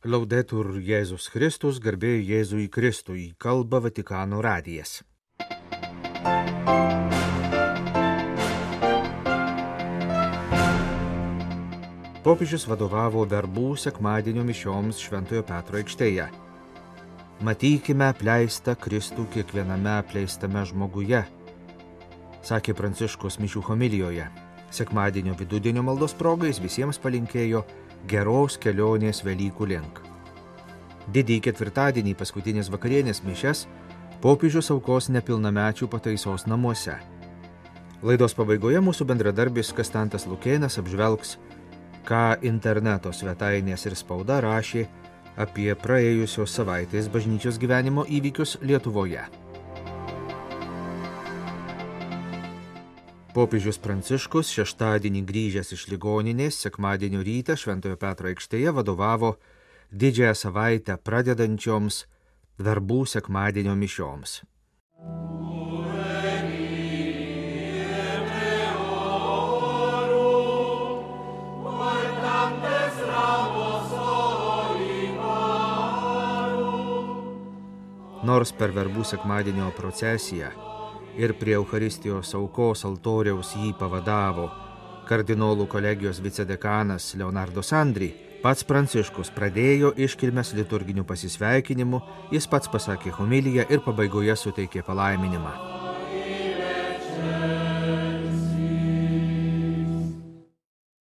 Laudetur Jėzus Kristus, garbė Jėzui Kristui, kalba Vatikano radijas. Popiežius vadovavo verbų sekmadienio mišioms Šventojo Petro aikštėje. Matykime apleistą Kristų kiekviename apleistame žmoguje, sakė Pranciškus mišių homilijoje. Sekmadienio vidudienio maldos progais visiems palinkėjo geros kelionės Velykų link. Didįjį ketvirtadienį paskutinės vakarienės mišes popiežius aukos nepilnamečių pataisos namuose. Laidos pabaigoje mūsų bendradarbis Kastantas Lukėnas apžvelgs ką interneto svetainės ir spauda rašė apie praėjusios savaitės bažnyčios gyvenimo įvykius Lietuvoje. Popiežius Pranciškus šeštadienį grįžęs iš ligoninės sekmadienio rytą Šventojo Petro aikštėje vadovavo didžiąją savaitę pradedančioms verbų sekmadienio mišioms. nors per verbų sekmadienio procesiją ir prie Euharistijos aukos altoriaus jį pavadavo kardinolų kolegijos vicedekanas Leonardo Sandri, pats Pranciškus pradėjo iškilmes liturginių pasisveikinimų, jis pats pasakė homiliją ir pabaigoje suteikė palaiminimą.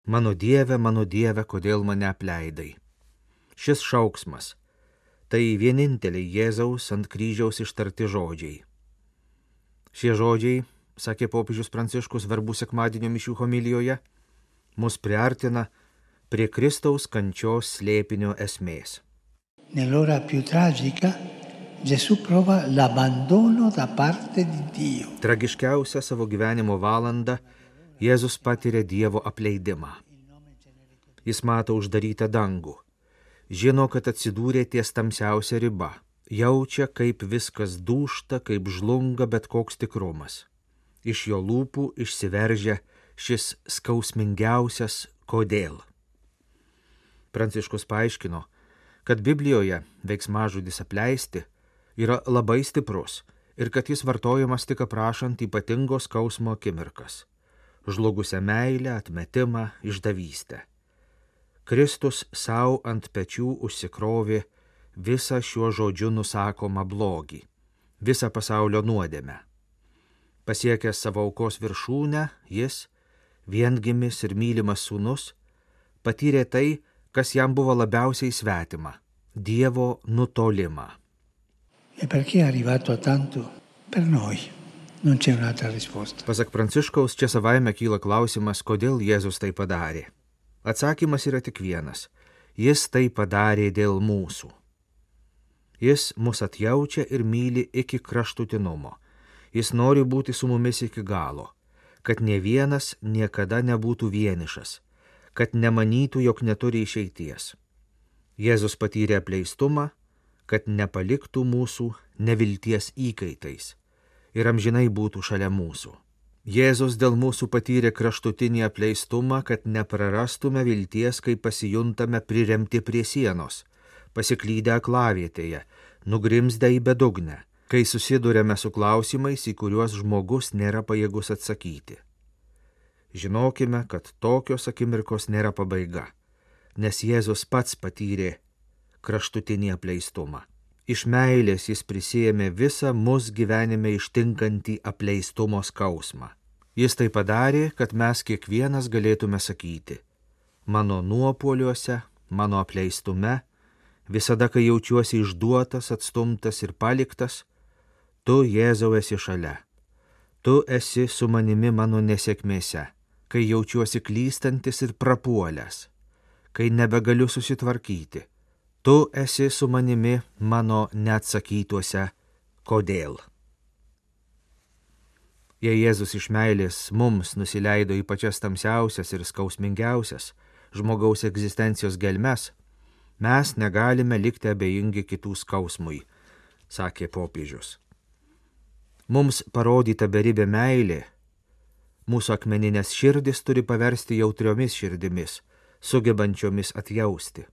Mano Dieve, mano Dieve, kodėl mane apleidai? Šis šauksmas tai vieninteliai Jėzaus ant kryžiaus ištarti žodžiai. Šie žodžiai, sakė popiežius Pranciškus verbų sekmadienio mišių homilijoje, mus priartina prie Kristaus kančios slėpinio esmės. Nell'ora più tragica Gesù prova l'abbandono da parte di Dio. Tragiškiausią savo gyvenimo valandą Jėzus patiria Dievo apleidimą. Jis mato uždarytą dangų žino, kad atsidūrė ties tamsiausia riba, jaučia, kaip viskas dūšta, kaip žlunga bet koks tikrumas. Iš jo lūpų išsiveržia šis skausmingiausias kodėl. Pranciškus paaiškino, kad Biblijoje veiksmažodis apleisti yra labai stiprus ir kad jis vartojamas tik aprašant ypatingos skausmo akimirkas - žlugusią meilę, atmetimą, išdavystę. Kristus savo ant pečių užsikrovė visą šiuo žodžiu nusakomą blogį, visą pasaulio nuodėmę. Pasiekęs savo aukos viršūnę, jis, viengimis ir mylimas sūnus, patyrė tai, kas jam buvo labiausiai svetima - Dievo nutolimą. E perché è arrivato a tanto? Per noi. Non c'è un'altra risposta. Pasak Pranciškaus, čia savaime kyla klausimas, kodėl Jėzus tai padarė. Atsakymas yra tik vienas - jis tai padarė dėl mūsų. Jis mus atjaučia ir myli iki kraštutinumo. Jis nori būti su mumis iki galo, kad ne vienas niekada nebūtų vienišas, kad nemanytų, jog neturi išeities. Jėzus patyrė apleistumą, kad nepaliktų mūsų nevilties įkaitais ir amžinai būtų šalia mūsų. Jėzus dėl mūsų patyrė kraštutinį apleistumą, kad neprarastume vilties, kai pasijuntame priremti prie sienos, pasiklydę aklavietėje, nugrimzdę į bedugnę, kai susidurėme su klausimais, į kuriuos žmogus nėra pajėgus atsakyti. Žinokime, kad tokios akimirkos nėra pabaiga, nes Jėzus pats patyrė kraštutinį apleistumą. Iš meilės jis prisėmė visą mus gyvenime ištinkantį apleistumo skausmą. Jis tai padarė, kad mes kiekvienas galėtume sakyti, mano nuopoliuose, mano apleistume, visada, kai jaučiuosi išduotas, atstumtas ir paliktas, tu Jėzau esi šalia. Tu esi su manimi mano nesėkmėse, kai jaučiuosi klystantis ir prapuolęs, kai nebegaliu susitvarkyti. Tu esi su manimi mano neatsakytuose kodėl. Jei Jėzus iš meilės mums nusileido į pačias tamsiausias ir skausmingiausias žmogaus egzistencijos gelmes, mes negalime likti abejingi kitų skausmui, sakė popiežius. Mums parodyta beribė meilė, mūsų akmeninės širdis turi paversti jautriomis širdimis, sugebančiomis atjausti.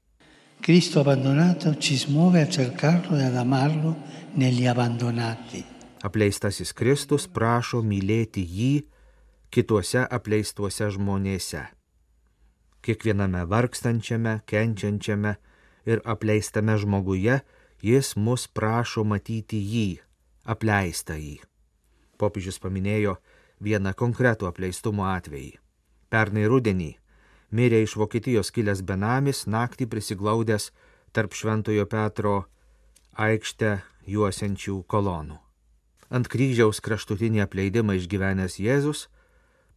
Cristo abbandonato ci smuove a cercarlo e ad amarlo negli abbandonati. Apleistasis Kristus prašo mylėti jį kituose apleistuose žmonėse. Kiekviename vargstančiame, kenčiančiame ir apleistame žmoguje jis mus prašo matyti jį, apleistą jį. Popiežius paminėjo vieną konkretų apleistumo atvejį. Pernai rudenį mirė iš Vokietijos kilęs benamis naktį prisiglaudęs tarp Šventojo Petro aikštę juosiančių kolonų. Ant kryžiaus kraštutinį apleidimą išgyvenęs Jėzus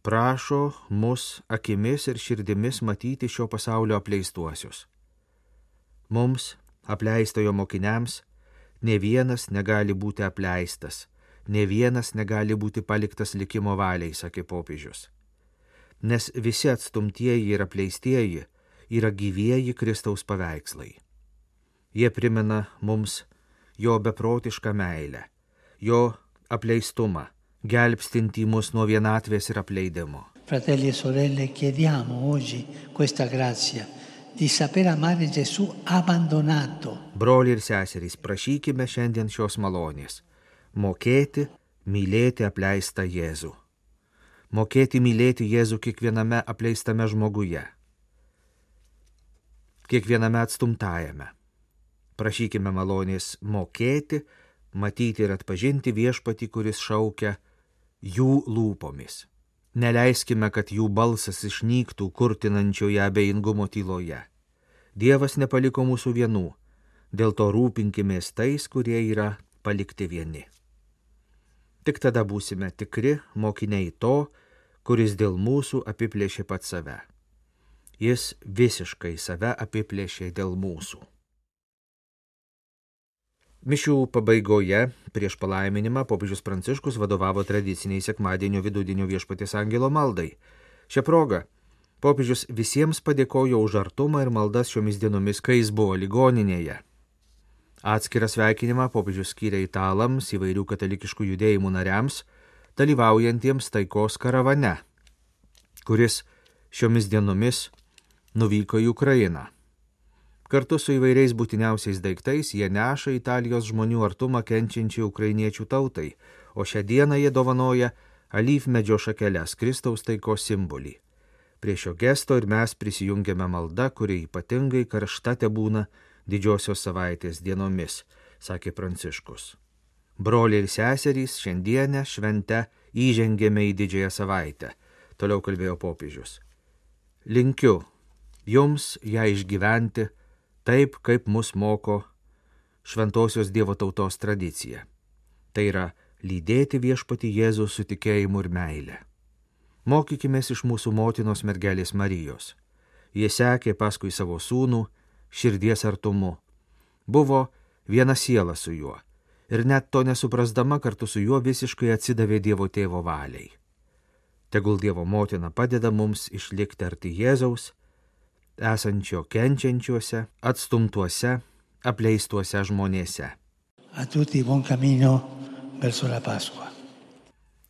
prašo mus akimis ir širdimis matyti šio pasaulio apleistuosius. Mums, apleistojo mokiniams, ne vienas negali būti apleistas, ne vienas negali būti paliktas likimo valiai, sakė popiežius nes visi atstumtieji ir apleistieji yra gyvieji Kristaus paveikslai. Jie primena mums jo beprotišką meilę, jo apleistumą, gelbstinti mus nuo vienatvės ir apleidimo. Fratelli e sorelle, chiediamo oggi questa grazia di saper amare Gesù abbandonato. Broliai ir seserys, prašykime šiandien šios malonės - mokėti, mylėti apleistą Jėzų mokėti mylėti Jėzų kiekviename apleistame žmoguje, kiekviename atstumtajame. Prašykime malonės mokėti, matyti ir atpažinti viešpatį, kuris šaukia jų lūpomis. Neleiskime, kad jų balsas išnyktų kurtinančioje abejingumo tyloje. Dievas nepaliko mūsų vienų, dėl to rūpinkimės tais, kurie yra palikti vieni. Tik tada būsime tikri mokiniai to, kuris dėl mūsų apiplėšė pat save. Jis visiškai save apiplėšė dėl mūsų. Mišių pabaigoje prieš palaiminimą popiežius Pranciškus vadovavo tradiciniai sekmadienio vidudinio viešpatės angelo maldai. Šią progą popiežius visiems padėkojo už artumą ir maldas šiomis dienomis, kai jis buvo ligoninėje. Atskirą sveikinimą popiežius skyrė italams, įvairių katalikiškų judėjimų nariams, dalyvaujantiems taikos karavane, kuris šiomis dienomis nuvyko į Ukrainą. Kartu su įvairiais būtiniausiais daiktais jie neša Italijos žmonių artumą kenčiančiai ukrainiečių tautai, o šią dieną jie dovanoja alyvmedžio šakeles Kristaus taikos simbolį. Prie šio gesto ir mes prisijungiame maldą, kuri ypatingai karšta te būna didžiosios savaitės dienomis, sakė Pranciškus. Broliai ir seserys šiandienę šventę įžengėme į didžiąją savaitę, toliau kalbėjo popiežius. Linkiu jums ją išgyventi taip, kaip mus moko šventosios Dievo tautos tradicija. Tai yra lydėti viešpati Jėzų su tikėjimu ir meile. Mokykime iš mūsų motinos mergelės Marijos. Jie sekė paskui savo sūnų, širdies artumu. Buvo viena siela su juo ir net to nesuprasdama kartu su juo visiškai atsidavė Dievo tėvo valiai. Tegul Dievo motina padeda mums išlikti arti Jėzaus, esančio kenčiančiuose, atstumtuose, apleistuose žmonėse.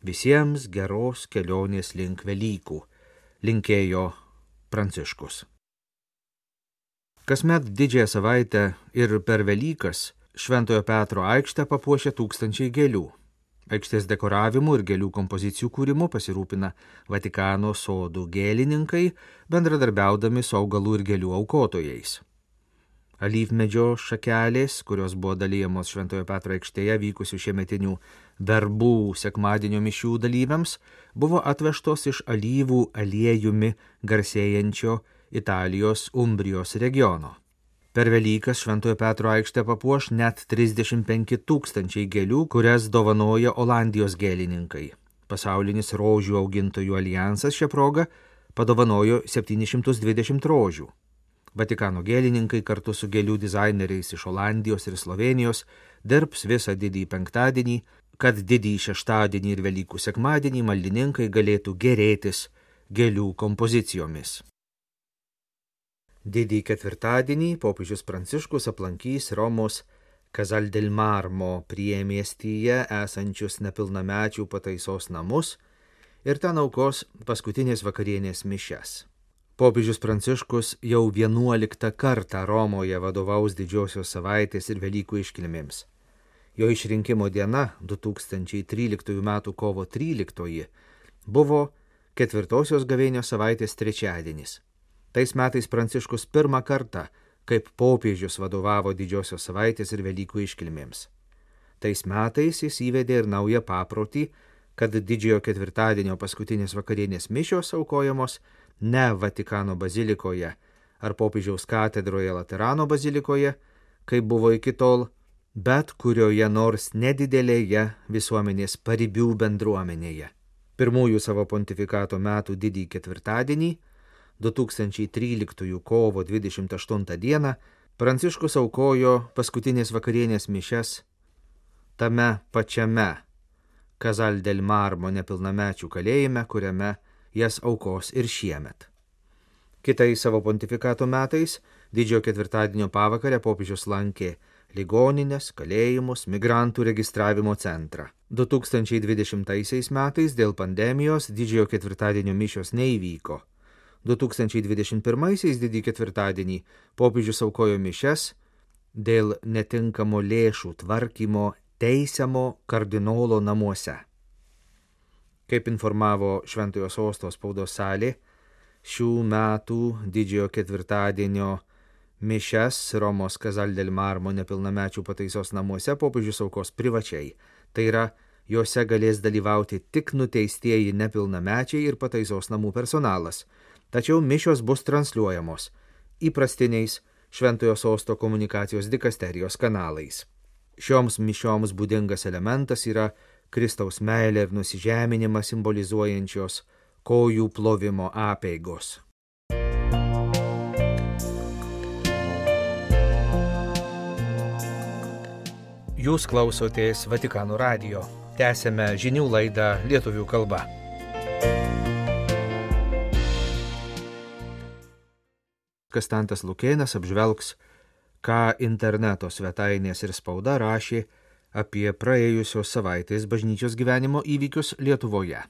Visiems geros kelionės link Velykų, linkėjo Pranciškus. Kasmet didžiąją savaitę ir per Velykas Šventojo Petro aikštę papuošia tūkstančiai gėlių. Aikštės dekoravimu ir gėlių kompozicijų kūrimu pasirūpina Vatikano sodų gėlininkai, bendradarbiaudami su augalų ir gėlių aukotojais. Alyvmedžio šakelės, kurios buvo dalyjamos Šventojo Petro aikštėje vykusių šiemetinių darbų sekmadienio mišių dalyviams, buvo atvežtos iš alyvų aliejumi garsėjančio Italijos Umbrijos regiono. Per Velykas Šventojo Petro aikštę papuoš net 35 tūkstančiai gėlių, kurias dovanoja Olandijos gėlininkai. Pasaulinis rožių augintojų alijansas šią progą padovanojo 720 rožių. Vatikano gėlininkai kartu su gėlių dizaineriais iš Olandijos ir Slovenijos dirbs visą didįjį penktadienį, kad didįjį šeštadienį ir Velykų sekmadienį maldininkai galėtų gerėtis gėlių kompozicijomis. Didįjį ketvirtadienį popiežius Pranciškus aplankys Romos Kazaldelmarmo priemiestyje esančius nepilnamečių pataisos namus ir ten aukos paskutinės vakarienės mišes. Popiežius Pranciškus jau vienuoliktą kartą Romoje vadovaus didžiosios savaitės ir Velykų iškilmėms. Jo išrinkimo diena 2013 m. kovo 13 buvo ketvirtosios gavėnio savaitės trečiadienis. Tais metais Pranciškus pirmą kartą kaip popiežius vadovavo didžiosios savaitės ir Velykų iškilmėms. Tais metais jis įvedė ir naują paprotį, kad didžiojo ketvirtadienio paskutinės vakarienės mišios aukojamos ne Vatikano bazilikoje ar popiežiaus katedroje Laterano bazilikoje, kaip buvo iki tol, bet kurioje nors nedidelėje visuomenės paribių bendruomenėje. Pirmųjų savo pontifikato metų didįjį ketvirtadienį 2013 kovo 28 dieną Pranciškus aukojo paskutinės vakarienės mišes tame pačiame Kazal del Marmo nepilnamečių kalėjime, kuriame jas aukos ir šiemet. Kitais savo pontifikato metais, didžiojo ketvirtadienio pavakarę popiežius lankė ligoninės, kalėjimus, migrantų registravimo centrą. 2020 metais dėl pandemijos didžiojo ketvirtadienio mišios neįvyko 2021-aisiais didį ketvirtadienį popiežius aukojo mišes dėl netinkamo lėšų tvarkymo teisiamo kardinolo namuose. Kaip informavo Šventojo sostos spaudos salė, šių metų didžiojo ketvirtadienio mišes Romos Kazaldel Marmo nepilnamečių pataisos namuose popiežius aukos privačiai. Tai yra, juose galės dalyvauti tik nuteistieji nepilnamečiai ir pataisos namų personalas tačiau mišios bus transliuojamos įprastiniais Šventojo sosto komunikacijos dikasterijos kanalais. Šioms mišioms būdingas elementas yra Kristaus meilė ir nusižeminimą simbolizuojančios kojų plovimo apėgos. Jūs klausotės Vatikano radio. Tęsėme žinių laidą lietuvių kalba. Kastantas Lukėnas apžvelgs, ką interneto svetainės ir spauda rašė apie praėjusios savaitės bažnyčios gyvenimo įvykius Lietuvoje.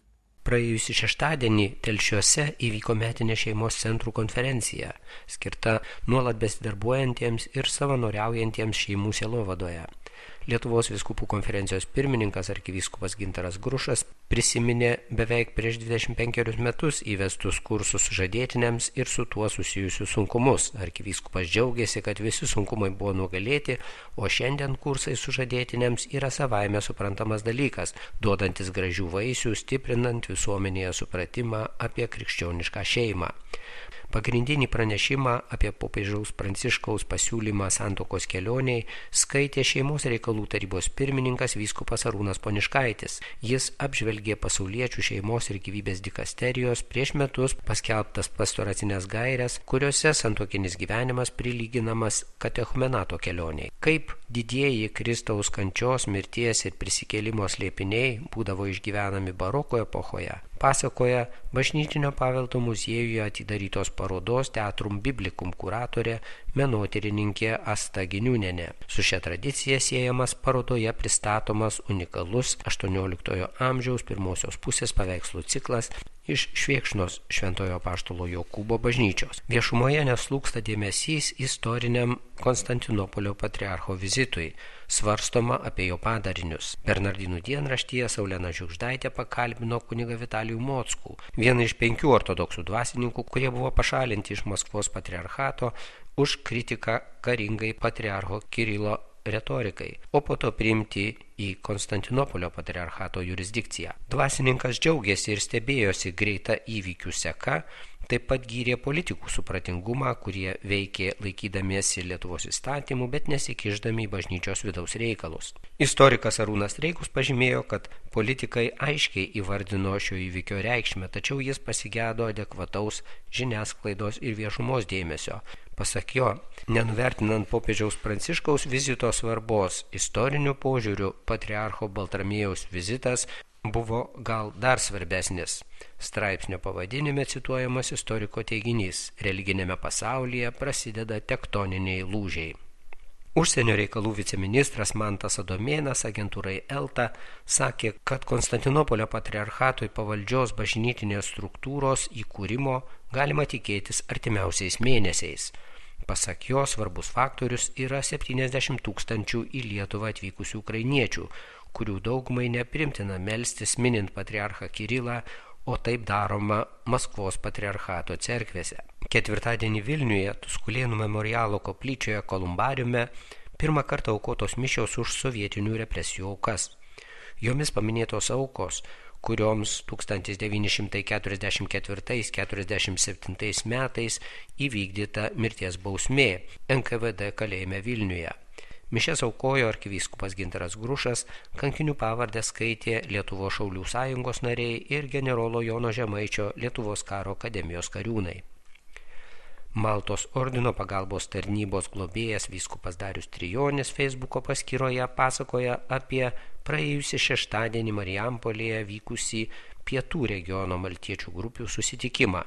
Praėjusį šeštadienį telšiuose įvyko metinė šeimos centrų konferencija, skirta nuolat besidarbuojantiems ir savanoriaujantiems šeimų sielovadoje. Lietuvos viskupų konferencijos pirmininkas arkivyskupas Gintaras Grušas prisiminė beveik prieš 25 metus įvestus kursus sužadėtiniams ir su tuo susijusius sunkumus. Arkivyskupas džiaugiasi, kad visi sunkumai buvo nugalėti, o šiandien kursai sužadėtiniams yra savaime suprantamas dalykas, duodantis gražių vaisių, stiprinant visuomenėje supratimą apie krikščionišką šeimą. Pagrindinį pranešimą apie popiežiaus pranciškaus pasiūlymą santokos kelioniai skaitė šeimos reikalų tarybos pirmininkas vyskupas Arūnas Poniškaitis. Jis apžvelgė pasauliečių šeimos ir gyvybės dikasterijos prieš metus paskelbtas pastoracinės gairias, kuriuose santokinis gyvenimas prilyginamas katechumenato kelioniai. Kaip didieji Kristaus kančios, mirties ir prisikėlimo slėpiniai būdavo išgyvenami baroko epochoje, pasakoja bažnytinio paveldo muziejuje atidarytos parodos Teatrum Biblikum kuratorė menotyrininkė Asta Giniūnenė. Su šia tradicija siejamas parodoje pristatomas unikalus XVIII amžiaus pirmosios pusės paveikslų ciklas iš Šviekšnos Šventojo Paštolo Jokūbo bažnyčios. Viešumoje neslūksta dėmesys istoriniam Konstantinopolio patriarcho vizitui, svarstoma apie jo padarinius. Bernardinų dienraštyje Saulena Žiūkždaitė pakalbino kuniga Vitalijų Mockų, vieną iš penkių ortodoksų dvasininkų, kurie buvo pašalinti iš Maskvos patriarchato už kritiką karingai patriarcho Kirilo retorikai, o po to priimti į Konstantinopolio patriarchato jurisdikciją. Dvasininkas džiaugiasi ir stebėjosi greita įvykių seka, taip pat gyrė politikų supratingumą, kurie veikė laikydamiesi Lietuvos įstatymų, bet nesikiždami į bažnyčios vidaus reikalus. Istorikas Arūnas Reikus pažymėjo, kad politikai aiškiai įvardino šio įvykio reikšmę, tačiau jis pasigėdo adekvataus žiniasklaidos ir viešumos dėmesio. Pasak jo, nenuvertinant popiežiaus pranciškaus vizito svarbos, istoriniu požiūriu patriarcho Baltramėjaus vizitas buvo gal dar svarbesnis. Straipsnio pavadinime cituojamas istoriko teiginys - religinėme pasaulyje prasideda tektoniniai lūžiai. Užsienio reikalų viceministras Mantas Adomėnas agentūrai Elta sakė, kad Konstantinopolio patriarchatui pavaldžios bažnytinės struktūros įkūrimo galima tikėtis artimiausiais mėnesiais. Pasak jo svarbus faktorius yra 70 tūkstančių į Lietuvą atvykusių ukrainiečių, kurių daugumai neprimtina melstis minint patriarchą Kirilą, o taip daroma Maskvos patriarchato cerkvėse. Ketvirtadienį Vilniuje, Tuskulėnų memorialo koplyčioje Kolumbariume, pirmą kartą aukotos mišios už sovietinių represijų aukas. Jomis paminėtos aukos, kurioms 1944-47 metais įvykdyta mirties bausmė NKVD kalėjime Vilniuje. Mišes aukojo arkivyskupas Ginteras Grušas, kankinių pavardę skaitė Lietuvo Šaulių sąjungos nariai ir generolo Jono Žemaičio Lietuvos karo akademijos kariūnai. Maltos ordino pagalbos tarnybos globėjas vyskupas Darius Trijonis Facebooko paskyroje pasakoja apie praėjusį šeštadienį Marijampolėje vykusį pietų regiono maltiečių grupių susitikimą.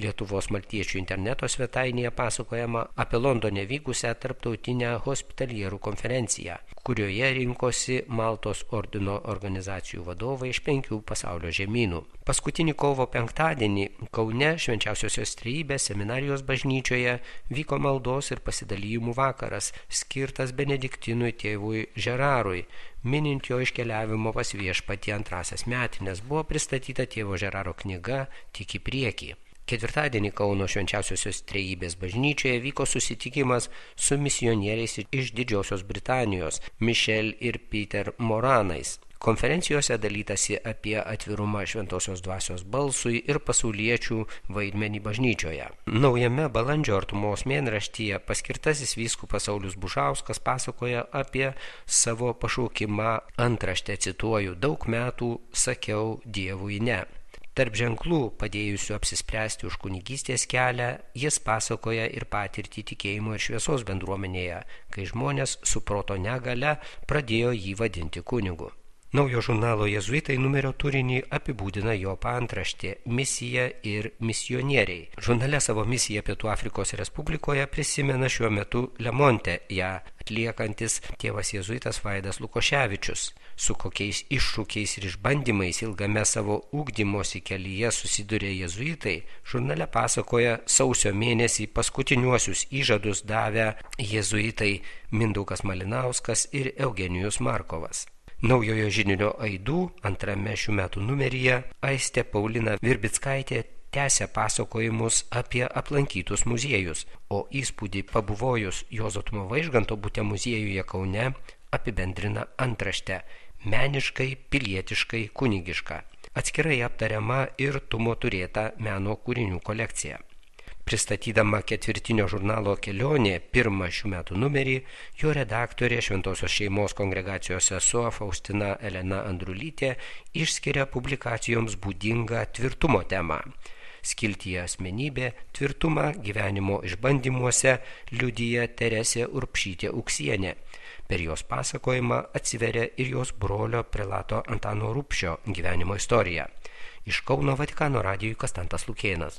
Lietuvos maltiečių interneto svetainėje pasakojama apie Londone vykusią tarptautinę hospitalierų konferenciją, kurioje rinkosi Maltos ordino organizacijų vadovai iš penkių pasaulio žemynų. Paskutinį kovo penktadienį Kaune švenčiausiosios trybės seminarijos bažnyčioje vyko maldos ir pasidalyjimų vakaras, skirtas benediktinui tėvui Žerarui, minint jo iškeliavimo pas viešpatį antrasias metinės, buvo pristatyta tėvo Žeraro knyga Tik į priekį. Ketvirtadienį Kauno švenčiausiosios trejybės bažnyčioje vyko susitikimas su misionieriais iš Didžiosios Britanijos Michel ir Peter Moranais. Konferencijose dalytasi apie atvirumą šventosios dvasios balsui ir pasauliečių vaidmenį bažnyčioje. Naujame balandžio artumos mėnraštyje paskirtasis vyskupas Saulis Bužauskas pasakoja apie savo pašaukimą antraštę cituoju, daug metų sakiau Dievui ne. Tarp ženklų, padėjusių apsispręsti už kunigystės kelią, jis pasakoja ir patirtį tikėjimo ir šviesos bendruomenėje, kai žmonės su proto negale pradėjo jį vadinti kunigu. Naujo žurnalo Jėzuitai numerio turinį apibūdina jo paantraštė - misija ir misionieriai. Žurnale savo misiją Pietų Afrikos Respublikoje prisimena šiuo metu Lemonte, ją atliekantis tėvas Jėzuitas Vaidas Lukoševičius. Su kokiais iššūkiais ir išbandymais ilgame savo ūkdymosi kelyje susidurė Jėzuitai, žurnale pasakoja sausio mėnesį paskutiniuosius įžadus davę Jėzuitai Mindaugas Malinauskas ir Eugenijus Markovas. Naujojo žinio aidų antrame šių metų numeryje Aistė Paulina Virbickaitė tęsia pasakojimus apie aplankytus muziejus, o įspūdį pabuvojus Jozotumo Vaižganto būte muziejuje Kaune apibendrina antraštę - meniškai, pilietiškai, kunigiška. Atskirai aptariama ir tumo turėta meno kūrinių kolekcija. Pristatydama ketvirtinio žurnalo kelionė pirmą šių metų numerį, jo redaktorė Šventosios šeimos kongregacijos sesuo Faustina Elena Andrulytė išskiria publikacijoms būdingą tvirtumo temą. Skiltyje asmenybė tvirtumą gyvenimo išbandymuose liudyja Teresė Urpšytė Uksienė. Per jos pasakojimą atsiveria ir jos brolio prelato Antano Rupšio gyvenimo istorija. Iš Kauno Vatikano radijui Kastantas Lukėnas.